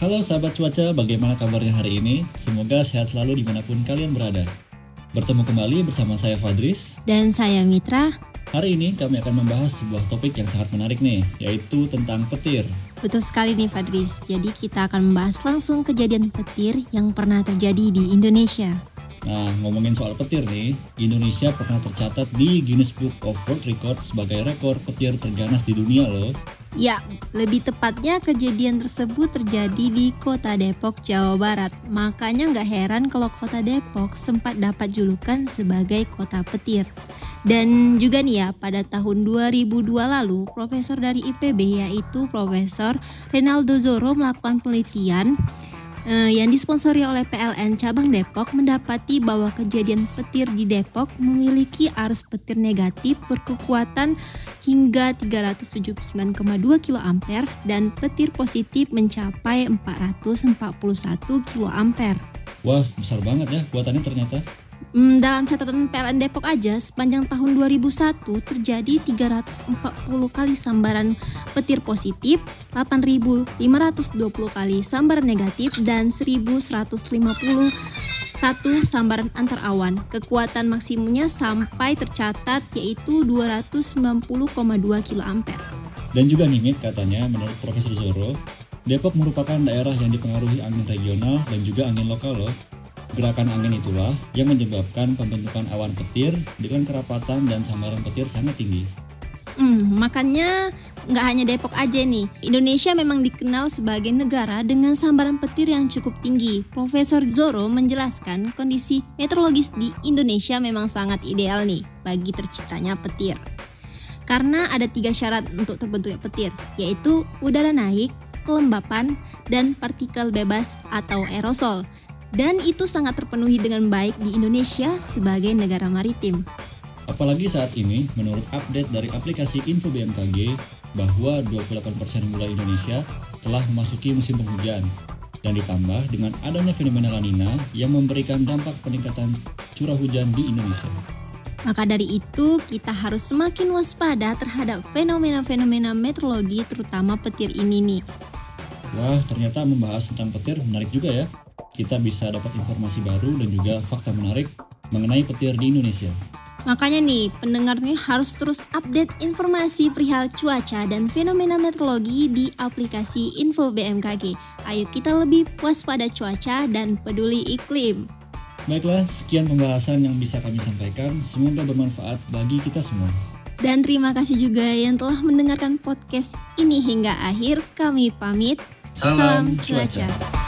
Halo sahabat cuaca, bagaimana kabarnya hari ini? Semoga sehat selalu di mana pun kalian berada. Bertemu kembali bersama saya Fadris. Dan saya Mitra. Hari ini kami akan membahas sebuah topik yang sangat menarik nih, yaitu tentang petir. Betul sekali nih Fadris, jadi kita akan membahas langsung kejadian petir yang pernah terjadi di Indonesia. Nah, ngomongin soal petir nih, Indonesia pernah tercatat di Guinness Book of World Records sebagai rekor petir terganas di dunia loh. Ya, lebih tepatnya kejadian tersebut terjadi di kota Depok, Jawa Barat. Makanya nggak heran kalau kota Depok sempat dapat julukan sebagai kota petir. Dan juga nih ya, pada tahun 2002 lalu, profesor dari IPB yaitu Profesor Renaldo Zoro melakukan penelitian eh, yang disponsori oleh PLN cabang Depok mendapati bahwa kejadian petir di Depok memiliki arus petir negatif berkekuatan hingga 379,2 kA dan petir positif mencapai 441 kA. Wah, besar banget ya kuatannya ternyata. Hmm, dalam catatan PLN Depok aja sepanjang tahun 2001 terjadi 340 kali sambaran petir positif, 8.520 kali sambaran negatif dan 1.151 sambaran antar awan. Kekuatan maksimumnya sampai tercatat yaitu 290,2 kA. Dan juga nih katanya menurut Profesor Zoro, Depok merupakan daerah yang dipengaruhi angin regional dan juga angin lokal loh. Gerakan angin itulah yang menyebabkan pembentukan awan petir dengan kerapatan dan sambaran petir sangat tinggi. Hmm, makanya nggak hanya Depok aja nih. Indonesia memang dikenal sebagai negara dengan sambaran petir yang cukup tinggi. Profesor Zoro menjelaskan kondisi meteorologis di Indonesia memang sangat ideal nih bagi terciptanya petir. Karena ada tiga syarat untuk terbentuknya petir, yaitu udara naik, kelembapan, dan partikel bebas atau aerosol. Dan itu sangat terpenuhi dengan baik di Indonesia sebagai negara maritim. Apalagi saat ini, menurut update dari aplikasi Info BMKG, bahwa 28% wilayah Indonesia telah memasuki musim penghujan. Dan ditambah dengan adanya fenomena La Nina yang memberikan dampak peningkatan curah hujan di Indonesia. Maka dari itu, kita harus semakin waspada terhadap fenomena-fenomena meteorologi terutama petir ini nih. Wah, ternyata membahas tentang petir menarik juga ya. Kita bisa dapat informasi baru dan juga fakta menarik mengenai petir di Indonesia. Makanya nih, pendengar nih harus terus update informasi perihal cuaca dan fenomena meteorologi di aplikasi Info BMKG. Ayo kita lebih waspada cuaca dan peduli iklim. Baiklah, sekian pembahasan yang bisa kami sampaikan. Semoga bermanfaat bagi kita semua. Dan terima kasih juga yang telah mendengarkan podcast ini hingga akhir. Kami pamit. Salam cuaca. cuaca.